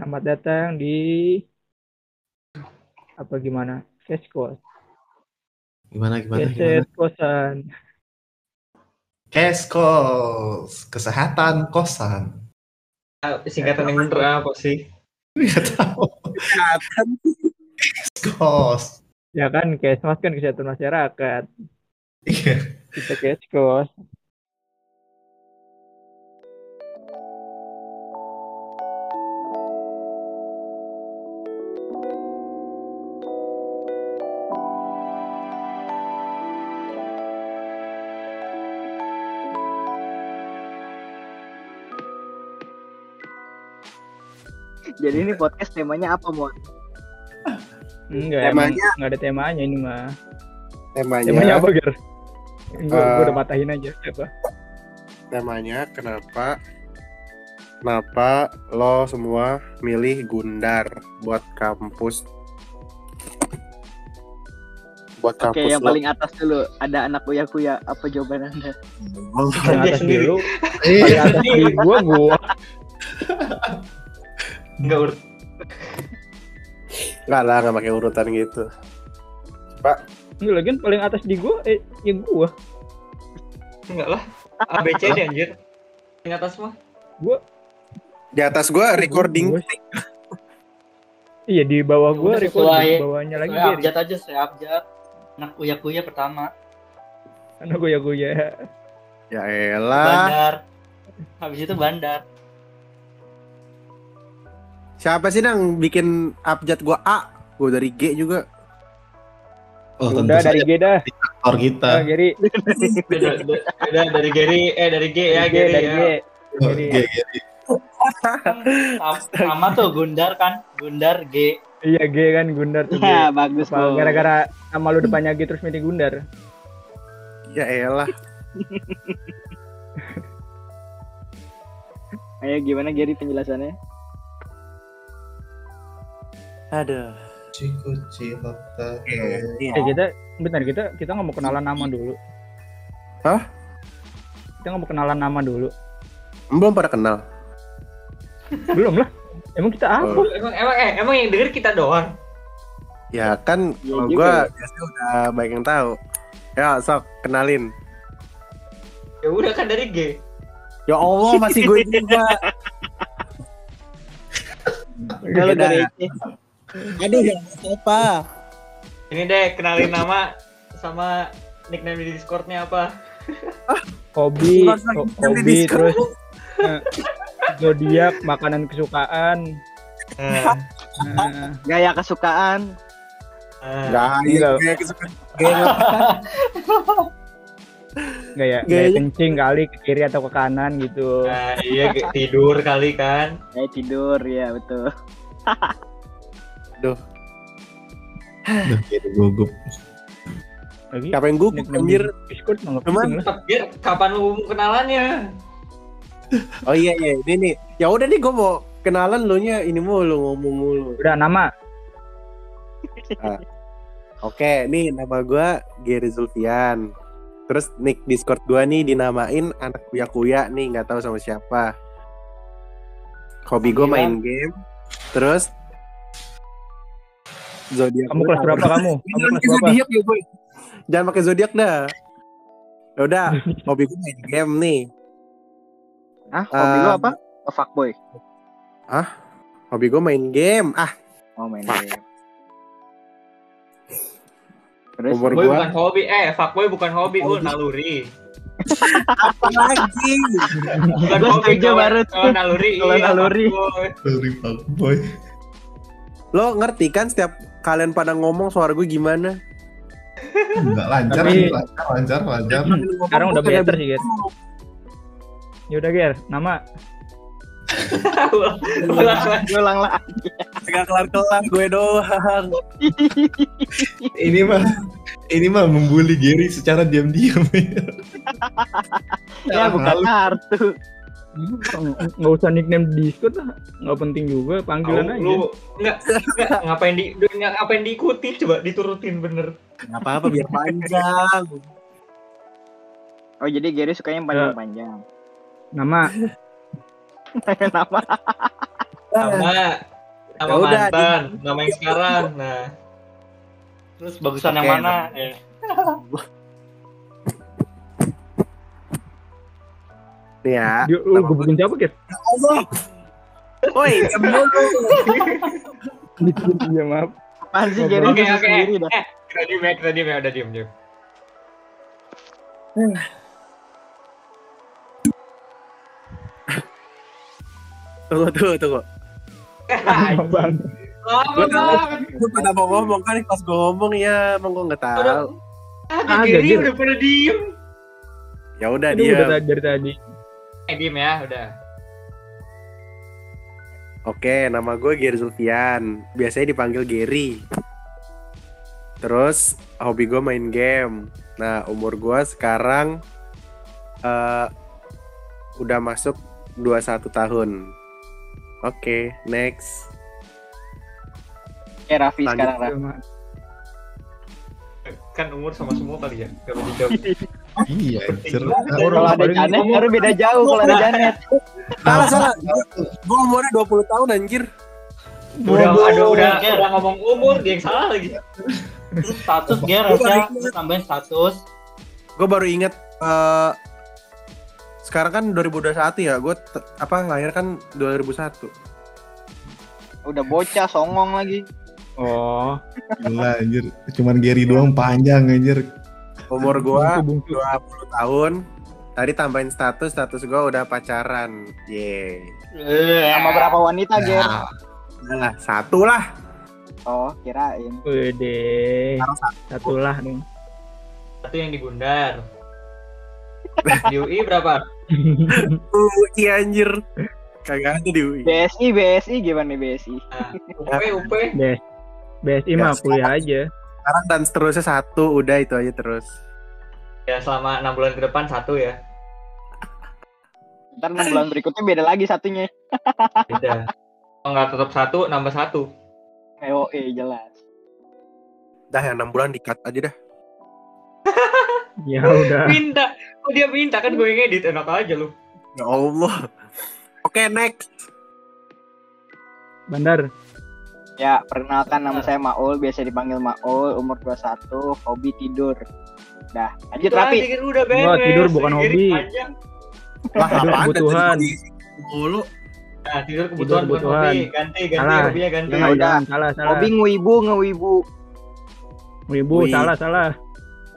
Selamat datang di apa gimana? Cash Cost. Gimana gimana gimana? Cash kosan. Cash cost, kesehatan kosan. Ah, Singkatan yang bener apa sih? Nggak tahu. Cash cost. Ya kan, cash mas kan kesehatan masyarakat. Iya. Kita cash cost. Jadi ini podcast temanya apa, Mon? Enggak, Temanya- emang nggak ada temanya ini mah. temanya Temanya apa, Ger? Gue Eh, udah patahin aja. Apa? temanya kenapa kenapa lo semua milih Gundar buat kampus buat Oke, kampus yang lo paling atas dulu. Ada anak kuya-kuya. Apa jawaban Anda? Yang Dia atas sendiri. dulu. Iya. Paling atas di gua, gua. Enggak urut. nggak lah nggak pakai urutan gitu Pak Enggak lagi paling atas di gua, eh, ya gua. Enggak lah. ABC deh anjir. Yang atas mah. di atas gua recording Gua- Iya di bawah gua Udah record sesuai- di bawahnya lagi Geri. abjad aja, saya abjad. Anak kuya-kuya pertama. Karena gue ya gue ya. ya elah Bandar. Habis itu bandar. Siapa sih yang bikin abjad gua A gua dari G juga Oh, tentu Udah dari G dah. aktor kita. Geri. Beda, beda dari Gary, eh dari G ya, G, Gary dari ya. G. Oh, Geri. G, G. Sama, sama tuh Gundar kan. Gundar G. Iya G kan Gundar tuh. G. Ya, bagus, Apa, Bo. Gara-gara nama lu depannya G terus milih Gundar. ya elah Ayo gimana Gary penjelasannya? Aduh Ciku cilaka. Iya. Eh kita bentar kita kita nggak mau kenalan nama dulu. Hah? Kita nggak mau kenalan nama dulu. belum pada kenal Belum lah. Emang kita apa? Oh. Emang emang eh emang yang denger kita doang. ya kan Iya kalau ya. biasanya udah banyak yang tahu ya sok kenalin Ya udah kan dari G. ya Allah masih gue juga Kalau dari aduh yang siapa Ini deh kenalin nama sama nickname di Discordnya apa? Hobi, ho- di hobi terus eh, zodiak, makanan kesukaan. Nah, gaya kesukaan. Gak, Enggak. kayak kesukaan gaya, gaya Gayanya- kencing kali ke kiri atau ke kanan gitu. Nah, iya tidur kali kan. Gaya tidur, ya betul. Duh, jadi gugup. Lagi? Siapa yang gugup anjir? di Discord Cuman- kapan lu umum kenalannya? oh iya iya. Ini nih. Ya udah nih gue mau kenalan lo nya. Ini mulu ngomong mulu. Udah nama. oke nih nama gue Gary Zulfian. Terus nick Discord gue nih dinamain anak kuya kuya nih. Nggak tahu sama siapa. Hobi gue main game. Terus zodiak Kamu gua kelas berapa kamu? Kamu Jangan kelas pakai berapa? zodiak ya boy. Jangan pakai zodiak dah. Ya udah, hobi gue main game nih. Ah, hobi lu Um, apa? Oh, fuckboy. Hobi gue main game. Ah, Oh, main game. Terus umur Boy gue bukan hobi, eh fuckboy bukan hobi, oh naluri. apa lagi? Bukan Gua hobi setuju kalau- baru tuh. naluri. Kalau iya, naluri. fuckboy. Lo ngerti kan setiap kalian pada ngomong suara gue gimana? Enggak lancar, Tapi- lancar, lancar, lancar. Sekarang udah better sih, Ger. Ya udah, Ger. Nama Ulang lagi. ulang lah. Gak kelar-kelar gue doang. Ini mah ini mah membuli Gary secara diam-diam. Ya, bukan kartu. Nggak usah nickname di Discord lah. Nggak penting juga, panggilan Tahu, aja. Lu enggak, enggak ngapain di enggak, ngapain diikuti coba diturutin bener. Gak apa-apa biar panjang. Oh, jadi Gary sukanya yang panjang-panjang. Nama Nama Sama Nama Ya udah, mantan, nama yang sekarang. Nah, Terus bagusan yang mana? Eh, ya. Dia, lu gebukin siapa, Kir? Woi, diam dulu. Iya, maaf. Apaan sih Oke, Gary oke. Eh, kita diem ya, kita diem ya, udah diem diem. Tunggu, tunggu, tunggu. Banget. Lu pada mau ngomong kan pas gue ngomong ya, emang gue nggak tahu. Ah, Gary udah pada diem. Ya udah udah dia. tadi- dari tadi. Eh, diem ya, udah. Oke, nama gue Gary Zulfian. Biasanya dipanggil Gary. Terus hobi gue main game. Nah, umur gue sekarang eh udah masuk 21 tahun. Oke, next. Kayak Raffi Lanjut. sekarang Raffi. Kan umur sama semua kali ya. Gak. Iya, anjir. Kalau ada Janet, harus beda jauh kalau ada Janet. Salah, salah. Gue umurnya 20 tahun anjir. Udah, aduh, udah, Gir. udah ngomong umur, dia yang salah lagi. Terus status Ger harusnya tambahin status. Gue baru inget eh sekarang kan 2021 ya. Gue apa lahir kan 2001. Udah bocah songong lagi. Oh, Gila anjir. Cuman Gary doang panjang anjir. Umur gue bungsu-bungsu. 20 tahun. Tadi tambahin status, status gue udah pacaran. Yeay. Eh, Sama berapa wanita, Ger? Nah, udah lah, satu lah. Oh, kirain. Wede. Satu lah dong. Satu yang di Gundar. Di UI berapa? Uh, iya anjir. Kagak ada di UI. BSI, BSI gimana nih BSI? Nah, UP, UP. BSI mah kuliah aja. Sekarang dan seterusnya satu, udah itu aja terus. Ya selama enam bulan ke depan satu ya. Ntar 6 bulan berikutnya beda lagi satunya. Beda. Kalau nggak tetap satu, nambah satu. EOE jelas. Dah yang 6 bulan di-cut aja dah. Ya udah. Minta. Kok dia minta kan gue yang edit enak aja lu. Ya Allah. Oke, next. Bandar. Ya, perkenalkan nama saya Maul, biasa dipanggil Maul, umur 21, hobi tidur. Dah, lanjut Rapi. udah beres. Wah, tidur bukan hobi. Lah, Tidur apaan? kebutuhan. Mulu. Nah, tidur kebutuhan bukan kebutuhan. hobi. Ganti, ganti Salah. hobinya ganti. Ya udah. Salah, salah. Hobi ngewibu, ngewibu. Ibu, Wih. salah, salah.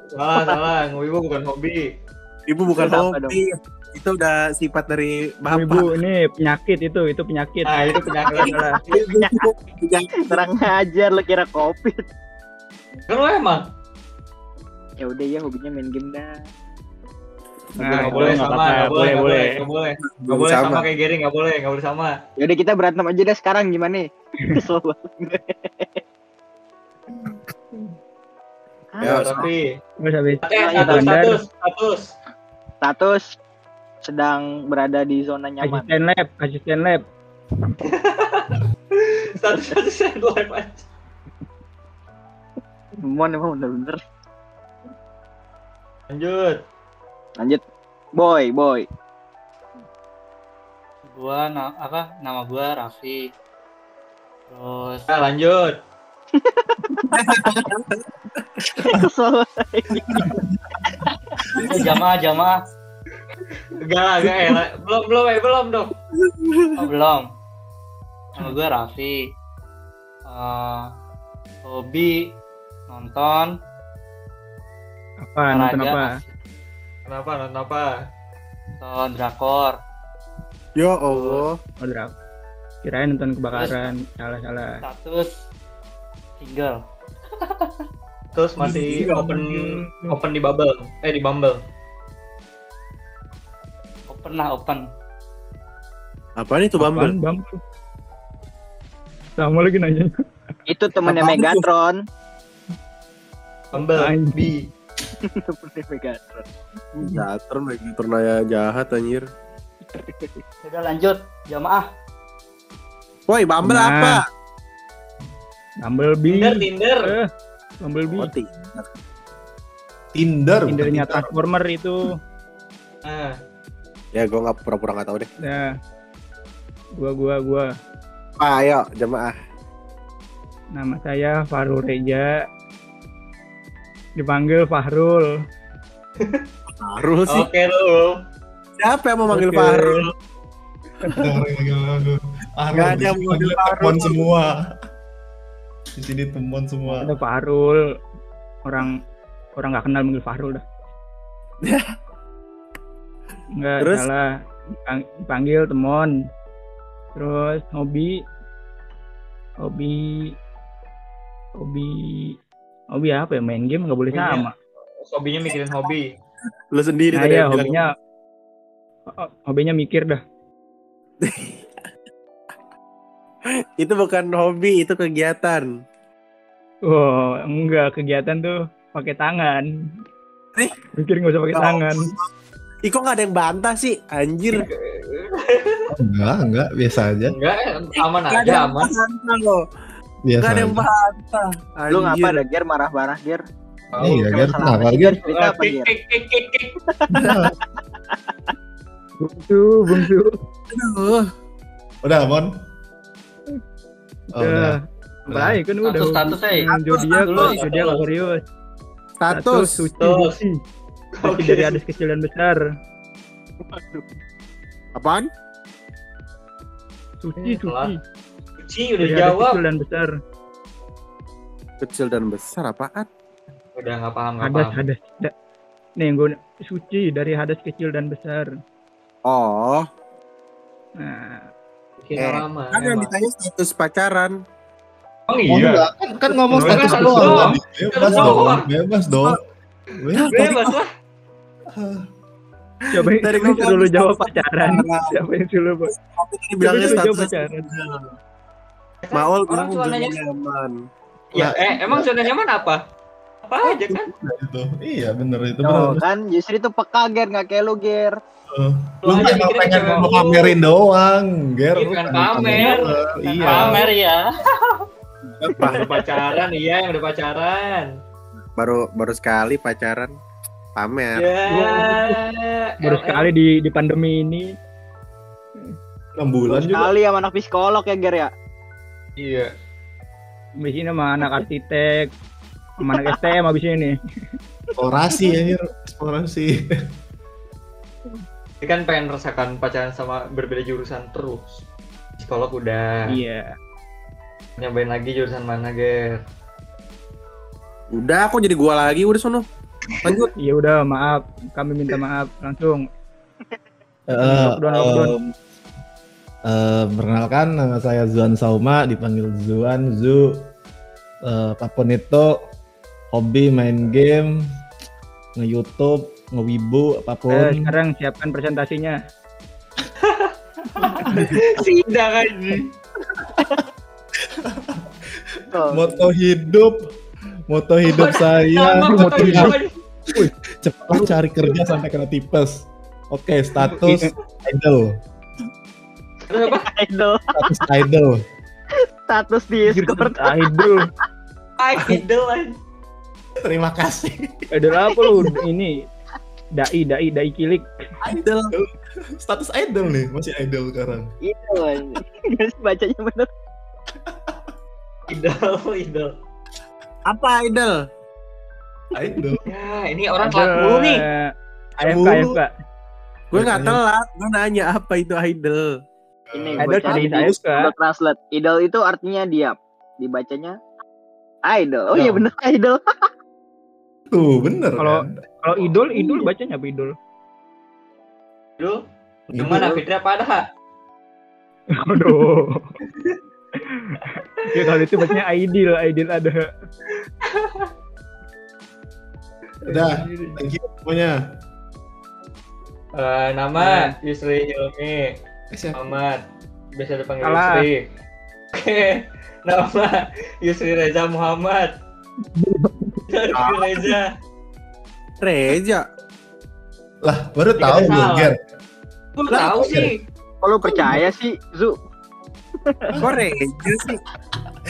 Salah, salah. Ngewibu bukan hobi. Ibu bukan hobi. Itu udah sifat dari Ibu, bapak. ini penyakit itu, itu penyakit. Nah, itu penyakit. Salah, salah. Terang ajar lo kira kopi. Kan lo emang. Ya udah ya hobinya main game dah. Nah, Nggak boleh sama, nggak boleh, Boleh, nggak boleh. Nggak boleh. Sama kayak Gary, nggak boleh, nggak boleh sama. Ya udah kita berantem aja dah sekarang gimana? Kesel banget. Ya, tapi eh Lanjut, status, status, status. Status sedang berada di zona nyaman. Asisten lab, asisten lab. Status, yang live aja. Mon emang bener-bener. Lanjut. Lanjut. Boy, boy. gua na- apa nama gua Raffi. Terus Nah, lanjut. Kesel. itu jamaah jamaah Enggak lah, enggak ya. Belum, belum, eh, belum dong. oh, belum. Nama gua Raffi. Eh, hobi nonton Apa, nonton apa? Kenapa, nonton apa? nonton drakor. Ya Allah. Oh, drama. Kirain nonton kebakaran. Salah, salah. Status single. Terus masih open open di Bubble. Eh, di Bumble. Open lah open. Apaan itu Bumble? Apaan, Bumble? Sama lagi nanya. Itu temennya Apaan Megatron. Bumble. B. temennya Megatron. Jatron lagi pernah jahat anjir. Udah lanjut jamaah. Woi, Bumble Nah. apa? Bumblebee. Tinder, Tinder. Eh, Bumblebee. Oh, ti- Tinder. bukan Tindernya Tinder. Transformer itu. Nah, Ya, gua nggak pura-pura nggak tahu deh. Nah. Gua, gua, gua. Ah, ayo jemaah. Nama saya Fahrul Reja. Dipanggil Fahrul. Fahrul sih. Oke lu. Siapa yang mau manggil Oke. Fahrul? Nggak ada yang mau manggil Fahrul. semua. Di sini temuan semua. Ada Fahrul. Orang orang nggak kenal manggil Fahrul dah. Enggak Terus? salah. Dipang- Dipanggil temon. Terus hobi hobi hobi hobi apa ya main game nggak boleh Hobinya. sama. Hobinya mikirin hobi. Lu sendiri Nah tadi ya yang bilang. hobinya oh, hobinya mikir dah. Itu bukan hobi, itu kegiatan. Oh enggak kegiatan tuh pakai tangan. Eh? Mikir nggak usah pakai Oh. tangan. Ih kok gak ada yang bantah sih? Anjir. Enggak, enggak, biasa aja. Enggak, aman Gak ada aja, yang aman. bantah loh. Biasa Gak ada yang bantah. Lu ngapa ada Ger marah-marah Ger? Iya, Ger, kenapa, Ger? Cerita apa Ger? Bungsu, bungsu. Aduh. Udah, Mon? Oh, udah. Baik kan udah. Status, status, eh. Hmm, Status, zodiak nggak serius. Status. suci, Status. Suci dari adas kecil dan besar. Apaan? Suci, Eh, suci. Suci udah Dari dijawab. kecil dan besar. Kecil dan besar apaan? Udah nggak paham, nggak Hadas, paham. hadas. Da- Nih, gue suci dari hadas kecil dan besar. Oh, Nah, Bikin Eh, lama. kan yang ditanya status pacaran. Oh Oh, iya. enggak, kan, kan ngomong status doang. Bebas Status dong, doang. bebas dong. Bebas. Bebas lah. Siapa yang Dari siapa yang gua suruh lu kan jawab pacaran? Siapa yang Tapi siapa yang bilangnya jawab status pacaran? Maul Orang zona nanya, nyaman. ya eh emang zona nyaman apa? Apa aja kan? Itu. Iya, bener itu Tuh bener. kan justru itu peka Ger nggak kayak lu Ger. Lu mikirin pengen mau pamerin doang, Ger. Iya, Lu pengen pengen pamer. Iya. Pamer ya. Udah pacaran, iya yang udah pacaran. Baru baru sekali pacaran. Pamer. Ya. Baru sekali di di pandemi ini. 6 bulan juga. Kali sama anak psikolog ya Ger ya. Iya. Abis ini sama anak arsitek, sama anak STM abis ini. Eksplorasi anjir, eksplorasi. Ini kan pengen merasakan pacaran sama berbeda jurusan terus. Psikolog udah. Iya. Nyobain lagi jurusan mana, Ger? Udah, kok jadi gua lagi udah sono. Lanjut. Iya udah maaf, kami minta maaf langsung. Eh, Lockdown, lockdown. em, eh, perkenalkan nama saya Zuan Sauma, dipanggil Zuan Zu. Eh, apa pun itu, hobi main game, nge-youtube, nge-wibu, Eh, apa pun. sekarang siapkan presentasinya. Sidang aja. Moto hidup, moto hidup saya, tinggal. hidup. Cepat cari kerja sampai kena tipes. Oke, status idol, Terus apa? Idol status idol. status di Discord. Idol. Idol. Terima kasih. Idol apa lu? Ini dai dai dai kilik. Idol. Status idol nih, masih idol sekarang. Idol. Guys bacanya bener. Idol, idol. Apa idol? Idol. Ya, ini orang telat mulu nih. AFK. AFK. Gue nggak telat, gue nanya apa itu idol. Ini Idol gue cari AFK. Translate. Idol itu artinya diam. Dibacanya idol. Oh iya bener idol. Tuh, bener Kalau- kan? Kalau idol idol bacanya apa idol? Idol. Idol. Yang mana Fitri apa ada? Aduh. ya kalau itu bacanya ideal, ideal ada. Udah, thank you semuanya. Eh, nama Yusri Hilmi Muhammad. Biasa dipanggil Salah. Yusri. Oke. Nama Yusri Reza Muhammad. Yusri Reza. Reja. Lah, baru tahu lu. Ger. Gue tahu sih. Lu percaya sih Zu? Kok Reja sih?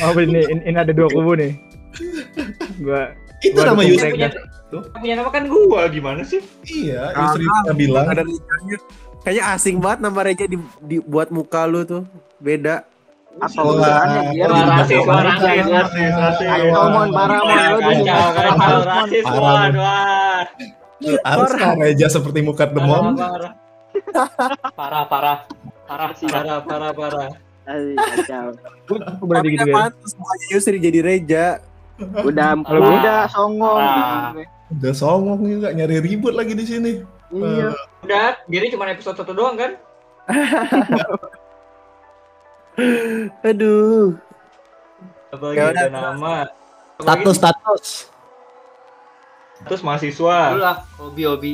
Oh ini, ini, ada dua kubu nih. Gua Itu Gua nama Yusri. mereka. Punya, punya nama kan gua gimana sih? Iya, Ah, Yusri pernah bilang. Ada Rejanya. Kayaknya asing banget nama Reja di, dibuat muka lu tuh. Beda. Atau Ger. Wah, rasis, rasis, rasis, rasis. Kacau, Mon, parah, Mon. Wah, Lu Kacau, di- kacau, rasis, Mon. Harus Reja seperti muka demon. parah, Parah, parah. Parah, parah. parah, parah, Kacau. Kok berarti Tapi gitu kan? mukanya Yusri jadi Reja. Udah udah songong. Udah songong juga nyari ribut lagi di sini. Iya. Udah, Giri cuma episode satu doang kan? Aduh. Apalagi Ya ada udah. nama. Status status. Terus mahasiswa. Dulu lah, hobi-hobi.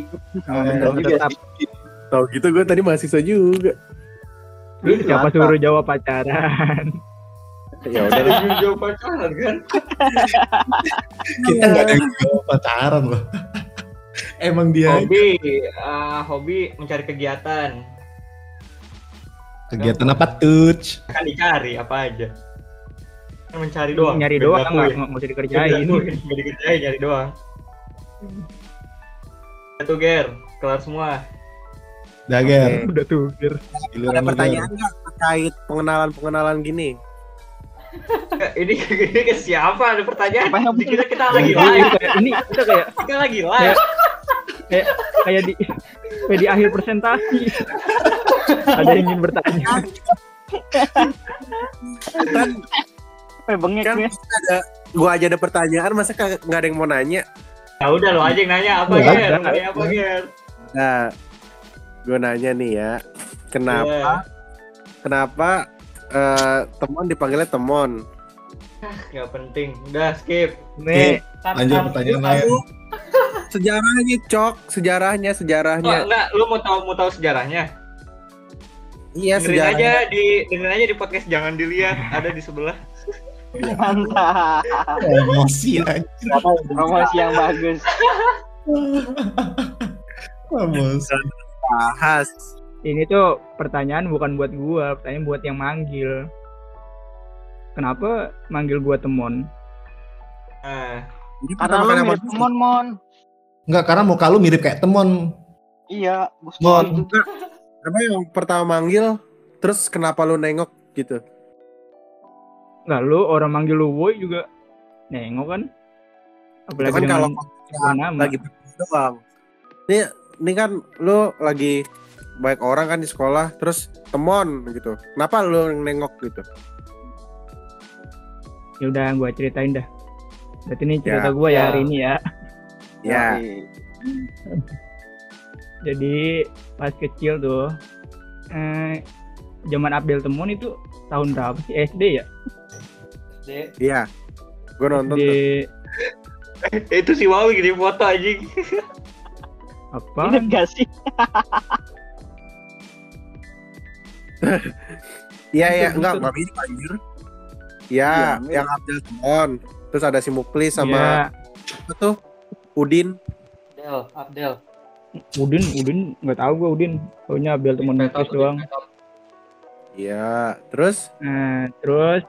Oh, bener juga tetap. Tahu gitu gue tadi mahasiswa juga. Lu siapa suruh jawab pacaran? Ya udah. Ada jauh pacaran kan? Kita nggak ada yang jawab pacaran loh. Emang dia Hobi, ah, hobi mencari kegiatan. kegiatan apa tuh? Kan dicari apa aja. Kan mencari doang. Nyari Nggak doang nggak nggak usah dikerjain. Nggak dikerjain, nyari doang. Itu Ger, kelar semua. Dager. Udah tuh, Fir. Ada pertanyaan nggak terkait pengenalan-pengenalan gini? Ini, ini ke siapa? Ada pertanyaan? Apa yang- Dikira kita lagi Ini live. kayak ini kita kayak Kita lagi live. kayak kayak di kayak di akhir presentasi. Ada yang ingin bertanya. Kan Eh, bengek kan nih. ada gua aja ada pertanyaan masa nggak ada yang mau nanya? Ya udah lo aja yang nanya apa Ger? ada. Nanya apa Ger? Nah, gua nanya nih ya. Kenapa Iya. kenapa eh, temon dipanggilnya temon? Gak penting. Udah skip. Nih, Lanjut pertanyaan lain. Sejarahnya cok, sejarahnya, Oh, sejarahnya. enggak, lu mau tahu mau tahu sejarahnya? Iya dengerin sejarahnya. aja di dengerin aja di podcast jangan dilihat ada di sebelah. Mantap. Emosi aja. Promosi yang bagus. Emosi. Bahas. ini tuh pertanyaan bukan buat gua, pertanyaan buat yang manggil. Kenapa manggil gua temon? Jadi Karena lu mirip sama- Mon Mon. Enggak, karena muka lu mirip kayak temon. Iya, bos Mon. gitu. Kenapa yang pertama manggil, terus kenapa lu nengok gitu? Nggak lu orang manggil lu woi juga nengok kan? Apalagi kan kalau lagi berdua doang. Ini ini kan lu lagi baik orang kan di sekolah, terus temon gitu. Kenapa lu nengok gitu? Ya udah gua ceritain dah. Berarti ini cerita Ya. gua ya Ya. hari ini ya. Ya, Jadi pas kecil tuh eh zaman Abdel Temon itu tahun berapa sih SD ya? Dek, iya. Gue nonton tuh. Di itu si Wawi gini foto anjing. apa? Ingat gak sih? Iya, iya, Bukan, enggak, enggak mirip anjir. Ya, Iya, mirip. yang Abdel Temon. Terus ada si Muklis sama Ya, apa tuh? Udin. Abdel, Abdel. Udin, Udin nggak tahu gua Udin. Taunya Abdel Temon Muklis doang. Iya, terus Nah, terus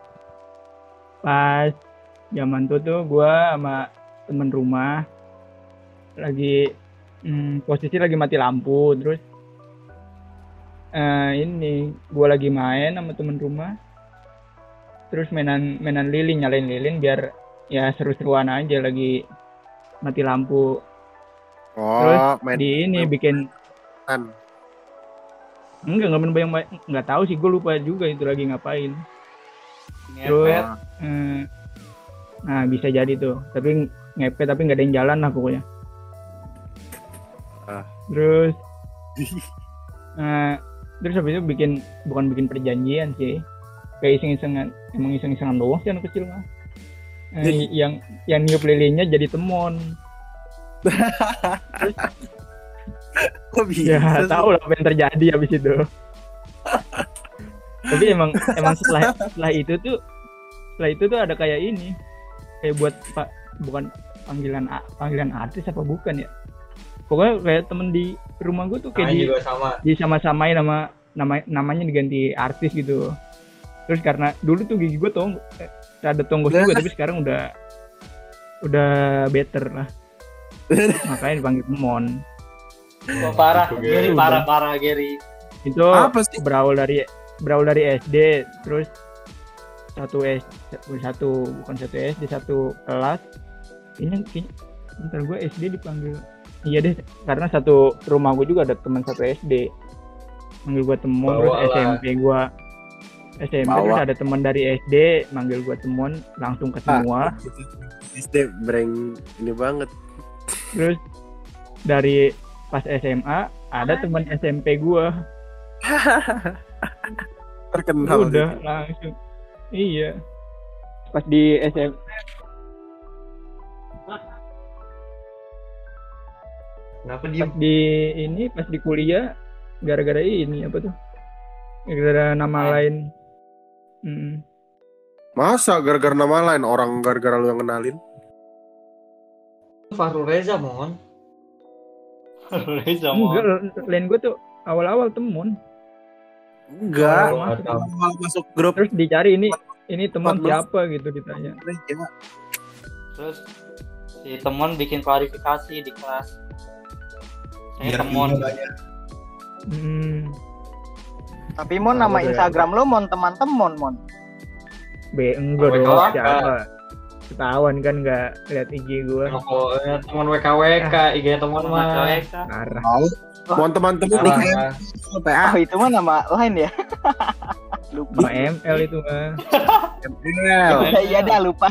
pas zaman tuh tuh gua sama temen rumah lagi hmm, posisi lagi mati lampu terus eh ini gua lagi main sama temen rumah terus mainan mainan lilin nyalain lilin biar ya seru-seruan aja lagi mati lampu oh, main di ini bikin kan. enggak nggak main bayang nggak tahu sih gue lupa juga itu lagi ngapain Terus, Ngepet. eh, nah bisa jadi tuh tapi ngepet tapi nggak ada yang jalan lah pokoknya Ah. terus eh, terus habis itu bikin bukan bikin perjanjian sih kayak iseng-isengan emang iseng-isengan doang sih anak kecil mah Eh, yang yang niup lilinnya jadi temon. Kok bisa? ya tahu lah apa yang terjadi habis itu. Tapi emang emang setelah setelah itu tuh setelah itu tuh ada kayak ini. Kayak buat pak bukan panggilan panggilan artis apa bukan ya? Pokoknya kayak temen di rumah gue tuh kayak Kayak di sama. disama-samain nama nama namanya diganti artis gitu terus karena dulu tuh gigi gue tong eh, ada tonggos juga tapi sekarang udah udah better lah. Makanya dipanggil Mon. Wah, parah, Gary, parah, parah, Gary. itu Apa sih? berawal dari berawal dari SD terus satu S satu bukan satu SD satu kelas. Ini kayaknya bentar gue SD dipanggil. Iya deh karena satu rumah gue juga ada teman satu SD manggil gue temuan terus. SMP gue SMP Bawa. terus ada teman dari SD manggil gue temuan langsung ke semua. SD breng ini banget. terus dari pas SMA ada teman SMP gue Terkenal. udah langsung. Iya. Pas di SM Kenapa pas diem? di ini pas di kuliah gara-gara ini apa tuh? Gara-gara nama lain Mm. Masa gara-gara nama lain orang gara-gara lu yang kenalin? Fahrul Reza mohon. Reza enggak mau. lain gue tuh awal-awal temen Enggak. Oh, nggak tahu. Malah masuk grup terus dicari ini ini teman 14. siapa gitu ditanya. Terus si temen bikin klarifikasi di kelas. Saya Biar temen. iya banyak. hmm, Tapi mon nama Udah. Instagram lo mon teman-teman mon. B enggak dong siapa ketahuan kan nggak lihat IG gue Pokoknya teman WKWK, IG teman mah. Parah. Mohon teman-teman Salah. PA. Oh itu mah nama lain ya. lupa. ML itu mah ML. Iya dah lupa.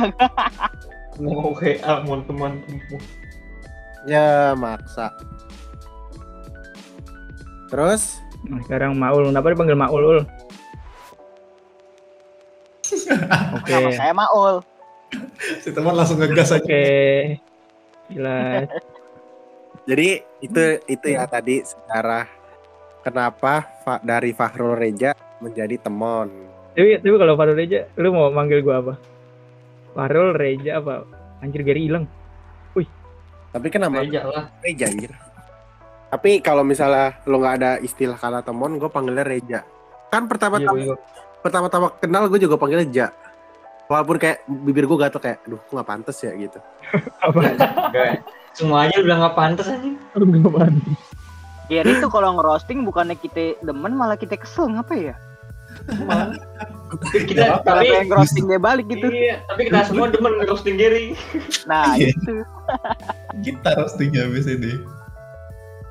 Mau WA, mau teman. Ya maksa. Terus nah, sekarang Maul kenapa dipanggil Maul Ul? oke Nama saya Maul. Si teman langsung ngegas aja. oke jelas jadi itu itu ya tadi sejarah kenapa Fa- dari Fahrul Reja menjadi temon. tapi tapi kalau Farul Reja lu mau manggil gua apa Farul Reja apa anjir Gary hilang Tapi kan nama Reja lah. Reja anjir. Tapi kalau misalnya lo nggak ada istilah kata temon, gue panggilnya Reja. Kan pertama-tama Iya, pertama-tama kenal gue juga panggilnya Ja. Walaupun kayak bibir gue gatel kayak, aduh, kok nggak pantas ya gitu. apa Enggak. Semuanya udah nggak pantas anjing. Nggak pantas. Gary tuh kalau ngerosting bukannya kita demen malah kita kesel ngapa ya? Tapi kita Kalau tapi yang ngerosting dia balik gitu. Iya, tapi kita semua demen roasting Gary. Nah Iya. itu. Kita roastingnya habis ini.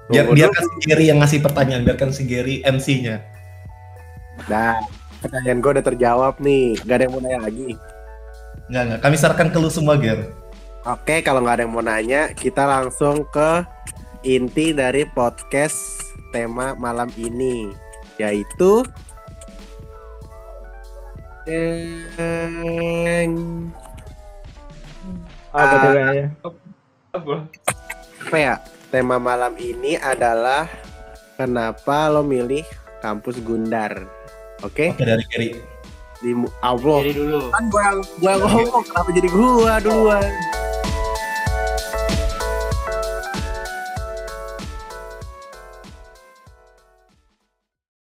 Biar biarkan si Gary yang ngasih pertanyaan, biarkan si Gary MC-nya. Nah, pertanyaan gue udah terjawab nih. Gak ada yang mau nanya lagi. Enggak, enggak. Kami sarankan ke lu semua, Ger. Oke, kalau nggak ada yang mau nanya, kita langsung ke inti dari podcast tema malam ini, yaitu Deng. apa tuh kayaknya Apa? apa ya? Tema malam ini adalah kenapa lo milih kampus Gundar? Oke, Oke, dari Gary. di Allah. Jadi dulu. Kan gua yang gua yang ngomong, kenapa jadi gua duluan?